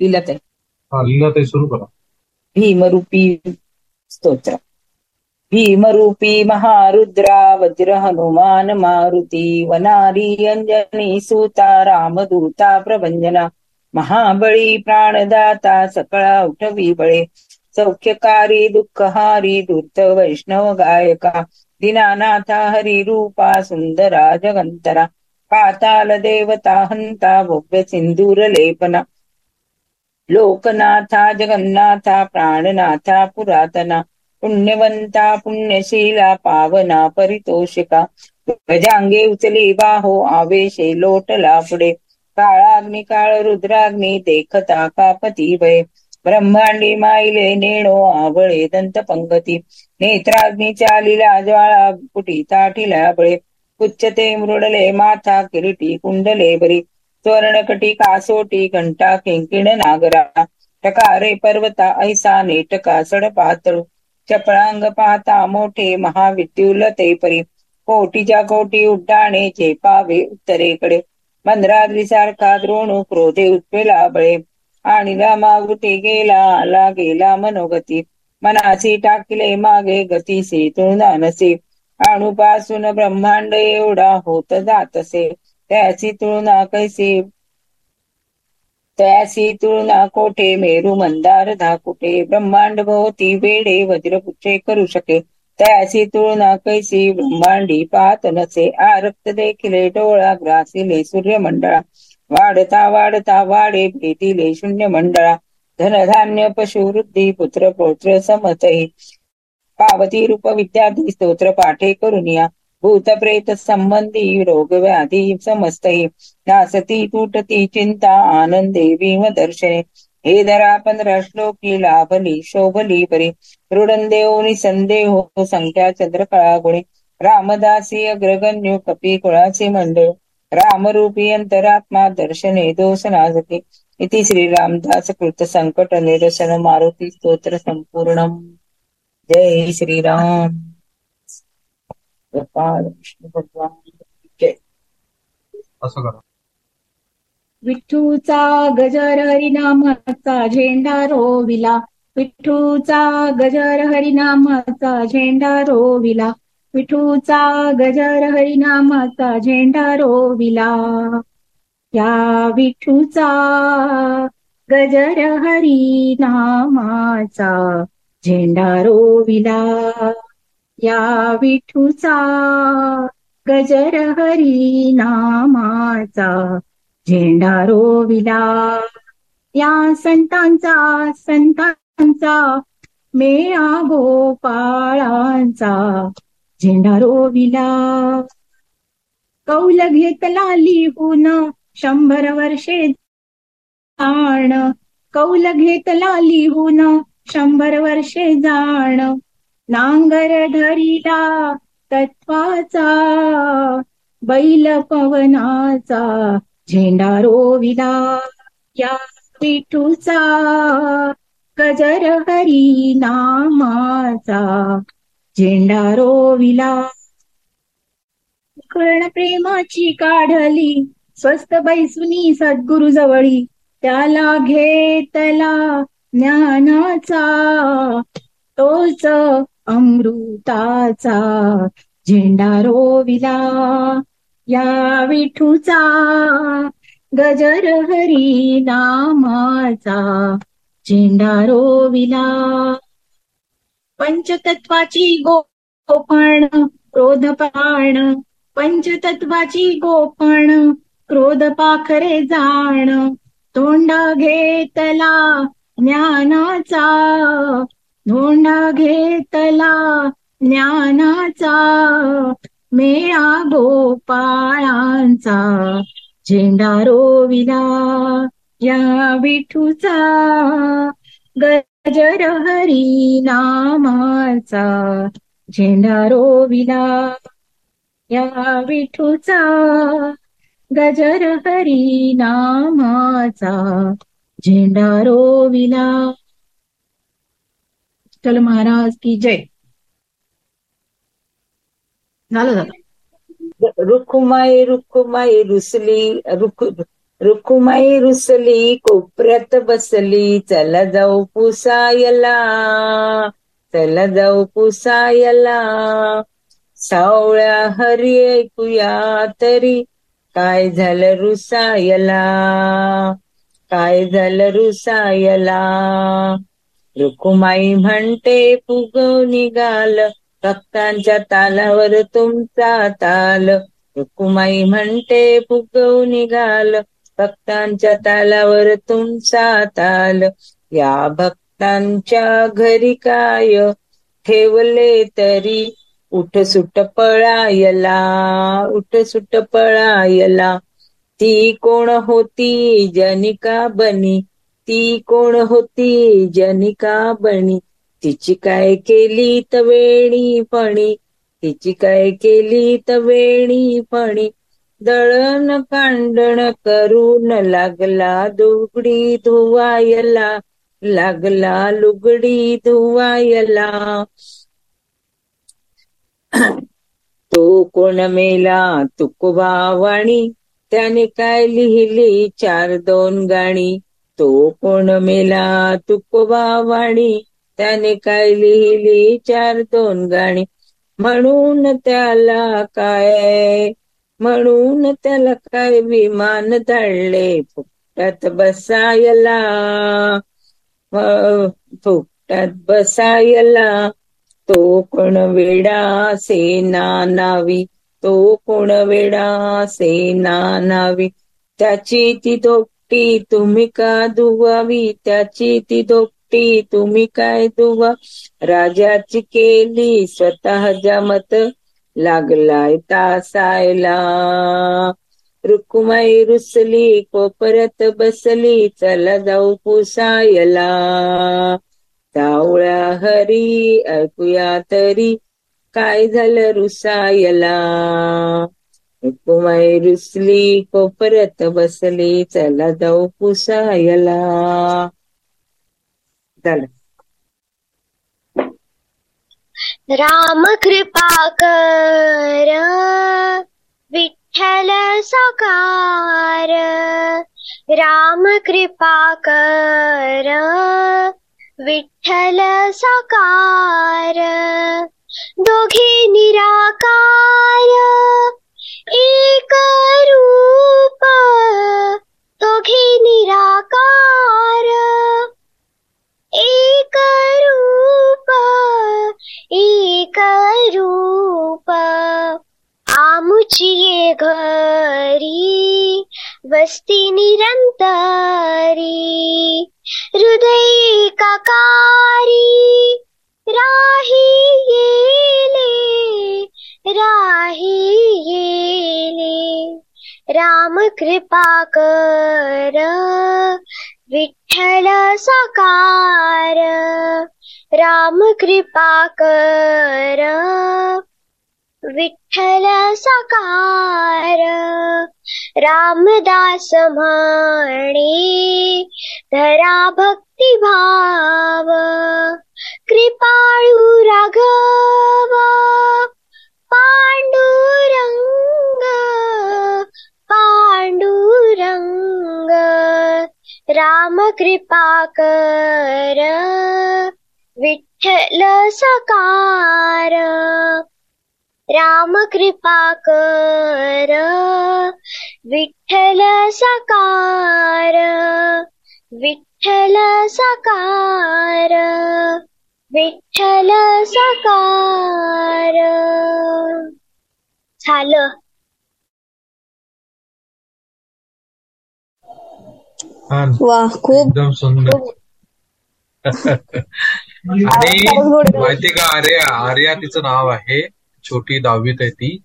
लिहिलं हा सुरू करा. भीमरूपी स्तोत्र. भीमरूपी महारुद्रा वज्र हनुमान मारुती वनारी अंजनी सुता रामदूता प्रभंजना महाबळी प्राणदाता सकळा उठवी बळे सौख्यकारी दुःखहारी धूर्त वैष्णव गायका दिनानाथा हरी रूपा सुंदरा जगंतरा पाताल देवता हंता भव्य सिंदूर लेपना लोकनाथा जगन्नाथा प्राणनाथा पुरातना पुण्यवंता पुण्यशीला पावना परितोषिका गजांगे उचली बाहो आवेशे लोटला पुढे काळाग्नी काळ रुद्राग्नी देखता कापती वय ब्रह्मांडी माईले नेणो आवळे दंत पंगती नेत्राग्नी चालिला ज्वाळा कुटी ताठीला बळे पुच्छते मृडले माथा किरीटी कुंडले बरी स्वर्णकटी कासोटी घंटा किंकिण नागरा टकारे पर्वता ऐसा नेटका सड पातळू चपळांग पाहता मोठे महाविद्युल ते परी कोटीच्या कोटी उड्डाणे झेपावे उत्तरेकडे मंद्राद्रीसारखा द्रोणू क्रोधे उत्पेला बळे आणि मागुटे गेला आला गेला मनोगती मनासी टाकले मागे गतीसे तुळना नसे अणुपासून ब्रह्मांड एवढा होत जातसे त्याची तुळना कैसी त्यासी तुळना कोठे मेरू मंदार धाकुटे ब्रह्मांड भोवती वेडे वज्रपुच्छे करू शके? त्यासी तुळना कैसी ब्रह्मांडी पाहत नसे आरक्त देखील डोळा ग्रासिले सूर्यमंडळा. वाढता वाढता वाडे भेटीले शून्य मंडळा धनधान्य पशुवृद्धी पुत्र पौत्र समतही. पावती रूप विद्यार्थी स्तोत्र पाठे करुनिया. भूतप्रेत संबंधी रोग व्याधी समस्तही नासती तुटती चिंता आनंदे भीम दर्शने. हे धरा पंधरा श्लोकी लाभली शोभली परी. रुडंदेव निसंदेह संख्या चंद्रकळा गुणी रामदासी अग्रगण्य कपी कुळाचे मंडळ. रामरूपी अंतरात्मा दर्शने दोष नाजते इति श्रीरामदास कृत संकट निरसन मारुती स्तोत्र संपूर्ण जय श्रीराम. विष्णू भगवान जय. असं करा. विठ्ठूचा गजर हरिनामाचा झेंडा रोविला. विठ्ठूचा गजर हरिनामाचा झेंडा रोविला. विठूचा गजर हरिनामाचा झेंडा रोविला. या विठूचा गजर हरिनामाचा झेंडा रोविला. या विठूचा गजर हरिनामाचा झेंडा रोविला. या संतांचा संतांचा मेळा गोपाळांचा झेंडा रोविला. कौल घेतला लिहून शंभर वर्षे जाण. कौल घेतला लिहून शंभर वर्षे जाण. नांगर धरिला तत्वाचा बैल पवनाचा झेंडा रोविला या विठूचा गजर हरी नामाचा झेंडा रोविला. कर्ण प्रेमाची काढली स्वस्त बैसुनी सद्गुरु जवळी त्याला घेतला ज्ञानाचा. तोच अमृताचा झेंडा रोविला या विठूचा गजर हरी नामाचा झेंडा रोविला. पंचतत्वाची गोपण क्रोधपाण पंचतत्वाची गोपण क्रोध पाखरे जाण तोंडा घेतला ज्ञानाचा धोंडा घेतला ज्ञानाचा मेळा गोपाळांचा झेंडा रोविला या विठूचा गजर हरी नामाचा झेंडा रोविला या विठूचा गजर हरी नामाचा झेंडा रोविला चल महाराज की जय. झालं झालं. रुखुमाई रुखुमाई रुसली रुख रुखुमाई रुसली कोपऱ्यात बसली चला जाऊ पुसायला चला जाऊ पुसायला. सावळ्या हरी ऐकूया तरी काय झालं रुसायला? काय झालं रुसायला? रुकुमाई म्हणते फुगव निघाल. भक्तांच्या तालावर तुमचा ताल. रुकुमाई म्हणते फुगव निघाल. भक्तांच्या तालावर तुमचा ताल. या भक्तांच्या घरी काय ठेवले तरी? उठ सुट पळायला उठ सुट पळायला. ती कोण होती? जनिका बनी. ती कोण होती? जनिका बणी तिची काय केली तवेणी पणी तिची काय केली तवेणी पणी दळण कांडण करून लागला दुगडी धुवायला. लागला लुगडी धुवायला. तो कोण मेला? तुकोबा वाणी त्याने काय लिहिली? चार दोन गाणी. तो कोण मेला तुकोबा वाणी? त्याने काय लिहिली? चार दोन गाणी. म्हणून त्याला काय? म्हणून त्याला काय विमान धाडले? फुकटात बसायला. फुकटात बसायला. तो कोण वेडा सेना नावी? तो कोण वेडा सेना नावी? त्याची ती दोपटी तुम्ही का दुवावी त्याची ती धोपटी तुम्ही काय दुवा राजाची केली स्वतः जमत लागलाय तासायला. रुकुमाई रुसली कोपरत बसली चला जाऊ पुसायला. सावळ्या हरी ऐकूया तरी काय झालं रुसायला? रुकुमाई रुसली कोपरत बसली चला जाऊ पुसायला झालं. राम कृपा कर विठ्ठल साकार. राम कृपा कर विठ्ठल साकार. दोघे निराकार. एक रूप दोघे निराकार। एक रूप एक रूप। आमुची ये घरी, वस्ती निरंतरी हृदय काकारी, राही येले राही येले राम कृपा कर। विठ्ठल साकार। राम कृपा कर। विठ्ठल साकार। रामदास म्हणे। धरा भक्ती भाव। कृपाळू राघव। पांडुरंग पांडुरंग राम कृपा कर विठ्ठल सकार राम कृपा कर विठ्ठल सकार विठ्ठल सकार। विठ्ठल सकार. झालं. वा खूप. एकदम सुंदर. आणि माहिती का आर्या आर्या तिचं नाव आहे छोटी दहावीत आहे ती.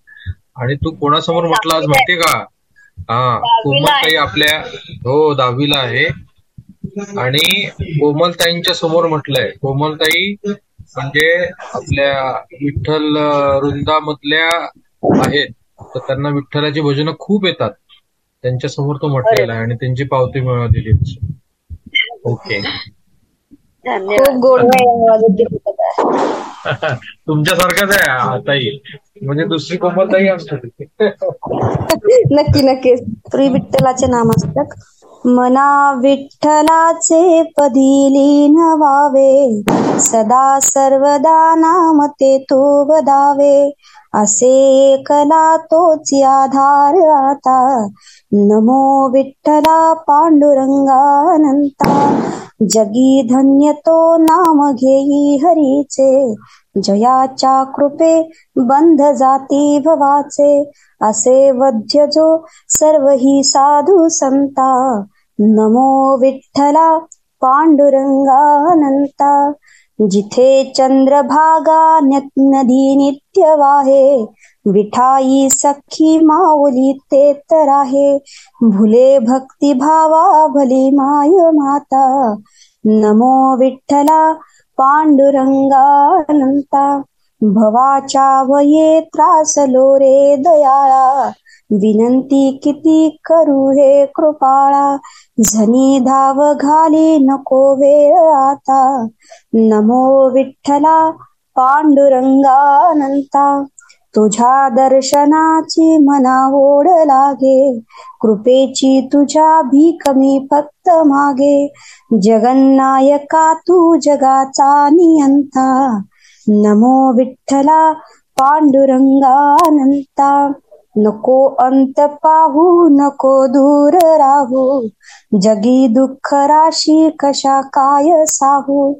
आणि तू कोणासमोर म्हटलं आज माहितीये का? हा कोमलताई आपल्या हो दहावीला आहे. आणि कोमलताईंच्या समोर म्हटलंय. कोमलताई म्हणजे आपल्या विठ्ठल वृंदामधल्या आहेत. तर त्यांना विठ्ठलाची भजनं खूप येतात. त्यांच्यासमोर तो म्हटलेला आहे आणि त्यांची पावती मिळालेली ओके. खूप गोड. तुमच्यासारखंच आहे आताही म्हणजे दुसरी कोमलताई आमच्या नक्की नक्की. श्री विठ्ठलाचे नाम असतात मना विठ्ठलाचे पदी लीन व्हावे सदा सर्वदा नाम ते तो वदावे. असे एकला तोच आधार आता. नमो विठ्ठला पांडुरंगानंता. जगी धन्य तो नाम घेई हरीचे. जयाच्या कृपे बंध जाती भवाचे. असे वध्य जो सर्व ही साधू संता. नमो विठ्ठला पांडुरंगानंता. जिथे चंद्रभागा नदी नित्य वाहे विठाई सखी माऊली ते तर आहे. भुले भक्ती भावा भली माय माता. नमो विठ्ठला पांडुरंगानंता. भवाच्या वये त्रासलो रे दयाळा. विनंती किती करू हे कृपाळा? झनी धाव घाली नको वेळ आता. नमो विठ्ठला पांडुरंगानंता. तुझ्या दर्शनाची मना ओढ लागे. कृपेची तुझ्या भीक मी फक्त मागे. जगन्नायका तू जगाचा नियंता. नमो विठ्ठला पांडुरंगानंता. नको अंत पाहू नको दूर राहू. जगी दुःख राशी कशा काय साहू?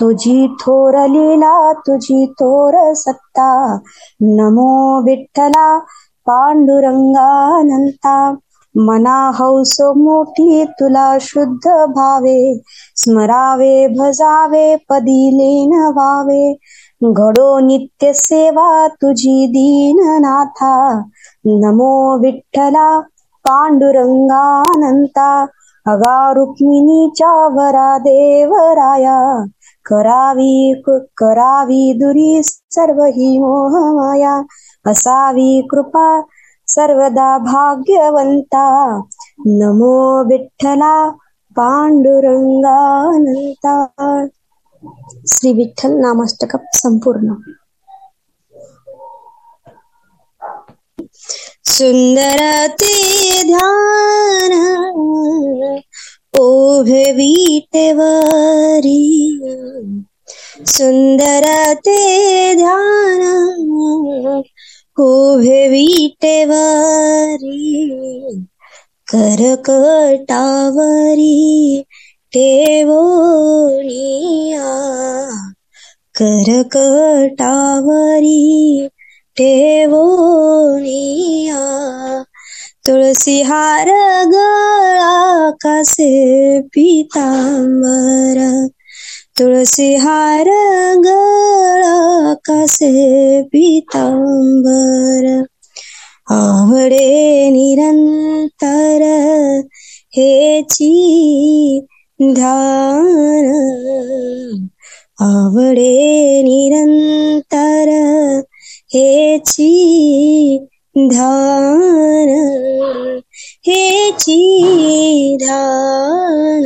तुझी थोर लीला तुझी थोर सत्ता. नमो विठ्ठला पांडुरंगानंता. मना हौस मोठी तुला शुद्ध भावे. स्मरावे भजावे पदी लेन व्हावे घडो नित्य सेवा तुझी दीननाथा. नमो विठ्ठला पांडुरंगानंता अगा रुक्मिणीच्या वरा देवराया करावी करावी दुरी सर्व ही मोहमाया असावी कृपा सर्वदा भाग्यवंता. नमो विठ्ठला पांडुरंगानंता. श्री विठ्ठल नामाष्टक संपूर्ण. सुंदर ते ध्यान ओभे विटेवरी सुंदर ते ध्यान उभे विटेवरी करकटावरी टेवोनिया करकटावरी टेवोनिया तुळसी हार गळा कसे पितांबर. तुळसी हार गळा कसे पितांबर. आवडे निरंतर हेची ध्यान आवडे निरंतर हेची ध्यान हेची ध्यान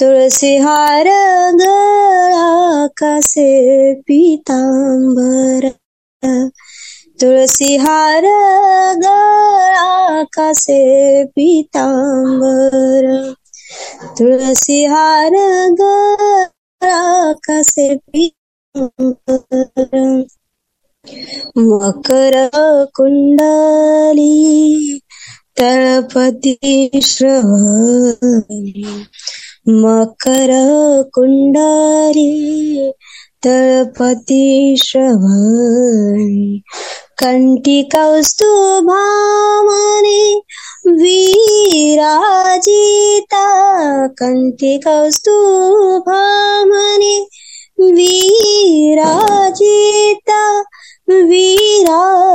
तुळसी हार गळा कसे पितांबर तुळसी हार गळा कसे पितांबर तुळसी हार गळा कसे पितांबर. मकर कुंडली तळपती श्रवणी. मकर कुंडली तळपती श्रवणी. कंठी कौस्तुभामणे विराजिता. कंठी कौस्तुभामणे विराजिता. विराजित.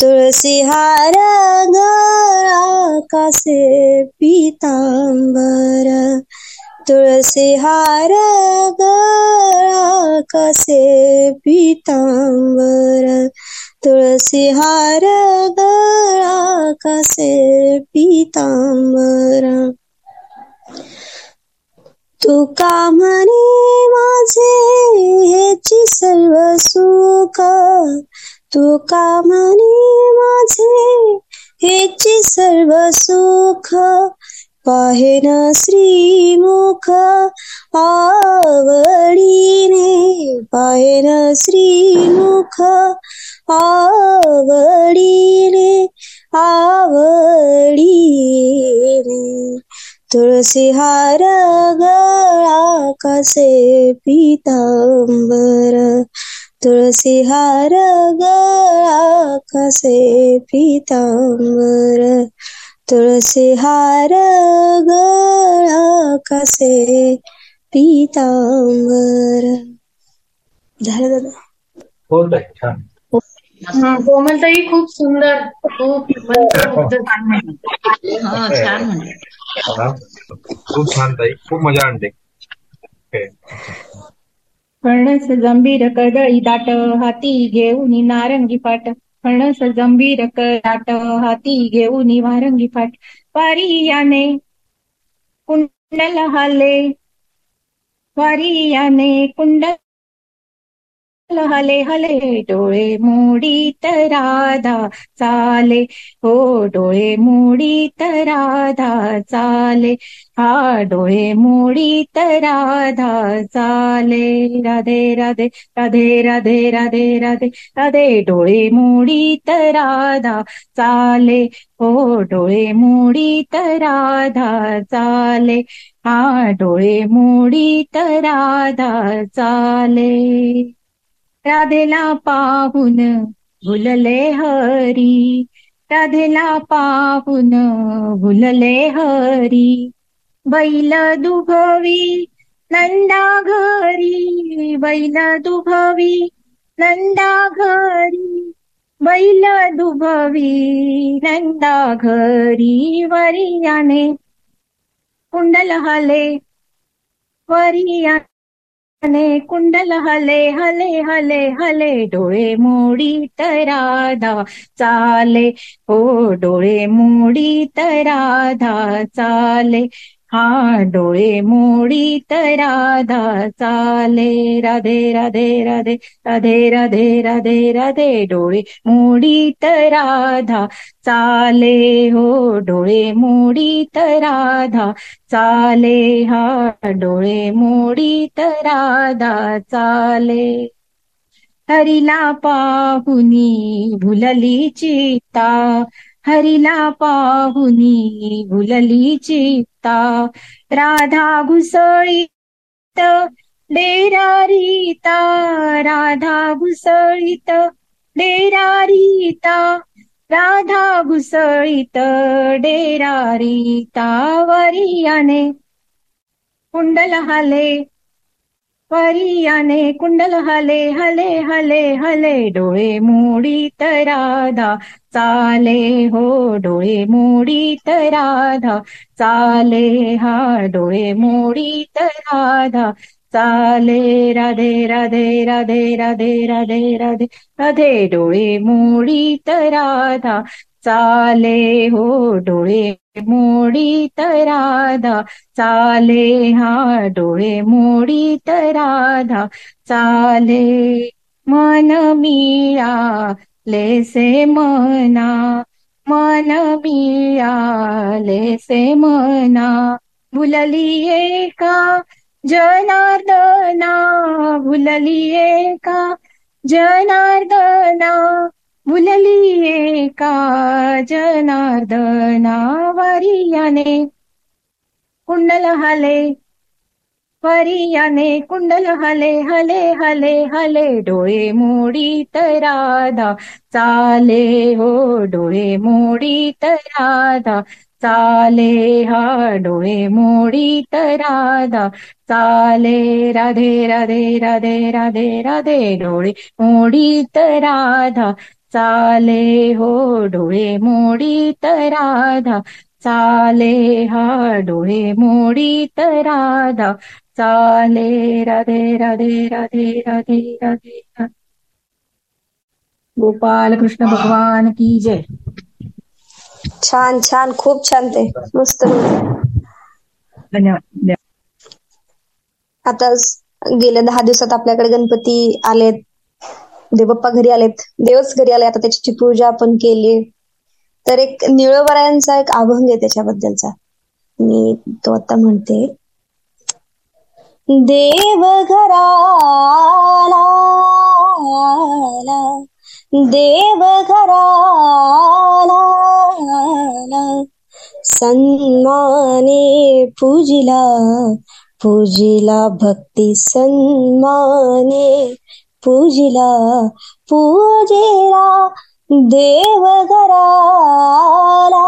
तुळसी हार गळा कसे पितांबर. तुळसी हार गळा कसे पितांबर. तुळसी हार गळा कसे पितांबर. तुका म्हणे माझे? ह्याची सर्व सुख. तुका म्हणे माझे? ह्याची सर्व सुख. पाहेन श्रीमुख आवडीने. पाहेन श्रीमुख आवडीने. आवडीने. तुळसी हार गळा कसे पितांबर। तुळसी हार गळा कसे पितांबर। तुळसी हार गळा कसे पितांबर। झालं दादा? हो ताई छान. कोमलताई खूप सुंदर खूप मंत्रमुग्ध हा छान म्हणते हा. खूप छान ताई. खूप मजा आणते. फणस जंबीर कदळी दाट हाती घेऊन नारंगी पाट. फणस जंबीर दाट हाती घेऊन वारंगी पाट. वारी याने कुंडल हाले. वारी याने कुंडल हले हले डोळे मोडी राधा चाले. हो डोळे मोडी राधा चाले. हा डोळे मोडी राधा चाले. राधे राधे राधे राधे राधे राधे. राधे डोळे मोडी राधा चाले. हो डोळे मोडी राधा चाले. हा डोळे मोडी राधा चाले. राधेला पाहून भुलले हरी. राधेला पाहून भुलले हरी. बैल दुभवी नंदा घरी. बैल दुभवी नंदा घरी. बैल दुभवी नंदा घरी. वरियाने कुंडल हले. हले कुंडल हले हले हले हले डोळे मोडी तराधा चाले. हो डोळे मोडी तराधा चाले. हा डोळे मोडी राधा चाले. राधे राधे राधे राधे राधे राधे राधे. डोळे मोडी राधा चाले. हो डोळे मोडी राधा चाले. हा डोळे मोडी राधा चाले. हरिला पाहुनी भुलली चिता. हरिला पाहुनी भुलली चित्ता राधा घुसळीत डेरारीता. राधा घुसळीत डेरारीता. राधा घुसळीत डेरारीता. वरियाने. कुंडल हाले परियाने कुंडल हले हले हले हले डोळे मोडी तराधा चाले हो डोळे मोडी तराधा चाले हा डोळे मोडी तराधा चाले राधे राधे राधे राधे राधे राधे राधे डोळे मोडी राधा. चाले हो डोळे मोडी तराधा चाले हा डोळे मोडी तराधा चाले मन मिळा लेसे मना. मन मिळालेसे मना. भुलली का जनार्दना? भुलली का जनार्दना? भुलली एका जनार्दना वरियाने कुंडल हले परियाने कुंडल हले हले हले हले डोळे मोडी राधा. चाले हो डोळे मोडी राधा. चाले हा डोळे मोडी राधा. चाले राधे राधे राधे राधे राधे डोळे मोडी राधा. चाले हो डोळे मोडीत राधा. चाले हा डोळे मोडीत राधा. चाले राधे राधे राधे राधे राधे. राधे गोपाल कृष्ण भगवान की जय. छान छान खूप छान ते. मस्त. धन्यवाद. आता गेल्या दहा दिवसात आपल्याकडे गणपती आलेत. देवप्पा घरी आलेत. देवच घरी आले आता त्याची पूजा आपण केली तर एक निळवरायांचा एक अभंग आहे त्याच्याबद्दलचा. मी तो आता म्हणते. देव घराला देव घराला सन्माने पूजिला पूजिला भक्ती सन्माने पूजिला पूजेला देव घराला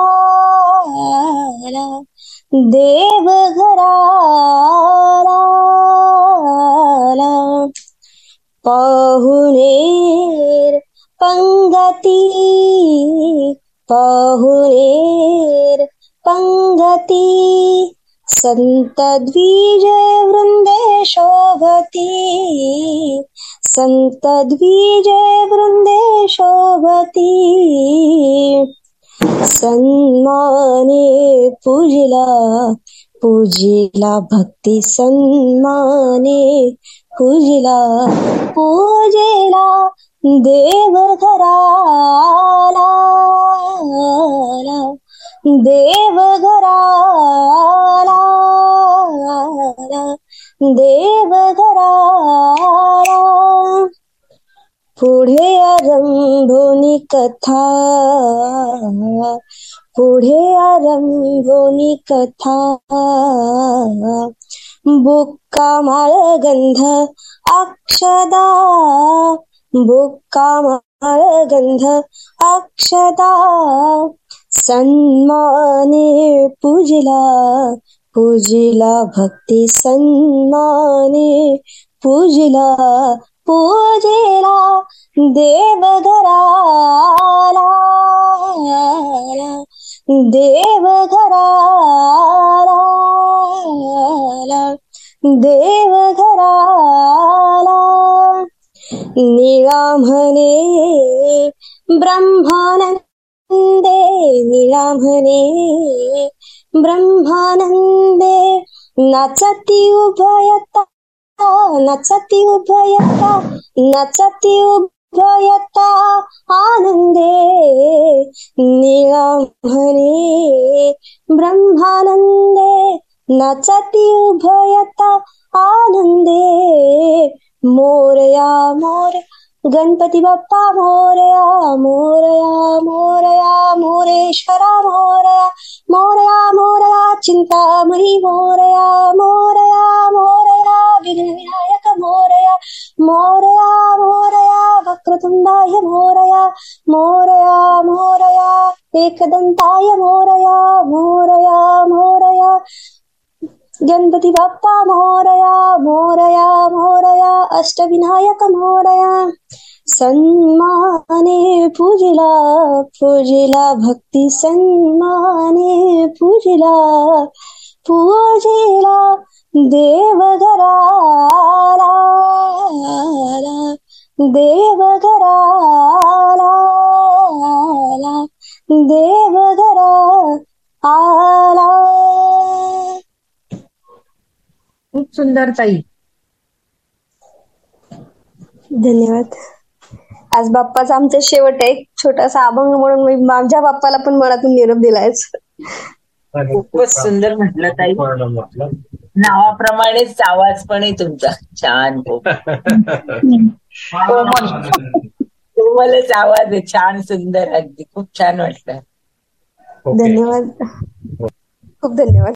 देव घराला पाहुणेर पंगती पाहुणेर पंगती. संत वृंदे शोभती संत वृंदे शोभती सन्माने पूजिला पूजिला भक्ती सन्माने पूजिला पूजेला देवघराला घराला देव पुढे आरंभोनी कथा पुढे आरंभोनी कथा. बुक्का माळगंध अक्षदा बुक्का माळगंध अक्षदा. सन्माने पूजिला पूजिला भक्ती सन्माने पूजिला पूजेला देवघराला देवघराला देवघराला. निळा म्हणे ब्रह्मानंद निळा म्हणे ब्रह्मानंदे नाचती उभयता नचती उभयता नचती उभयता आनंदे निळा म्हणे ब्रह्मानंदे उभयता आनंदे मोरया मोर गणपती बाप्पा मोरया मोरया मोरया मोरेश्वरा मोरया मोरया मोरया चिंतामणी मोरया मोरया मोरया विघ्न विनायक मोरया मोरया मोरया वक्रतुंडाय मोरया मोरया मोरया एकदंताय मोरया मोरया मोरया गणपती बाप्पा मोरया मोरया मोरया अष्टविनायक मोरया. सन्माने पूजिला पूजिला भक्ती सन्माने पूजिला. पूजिला देव घराला देवघरा आला खूप सुंदर ताई. धन्यवाद. आज बाप्पाचा आमचा शेवट आहे. एक छोटासा अभंग म्हणून मी माझ्या बाप्पाला पण मनातून निरोप दिलायच खूपच सुंदर म्हटलं ताई. नावाप्रमाणेच आवाज पण आहे तुमचा. छान कोमल. कोमलच आवाज आहे. छान सुंदर. अगदी खूप छान वाटलं. धन्यवाद. खूप धन्यवाद.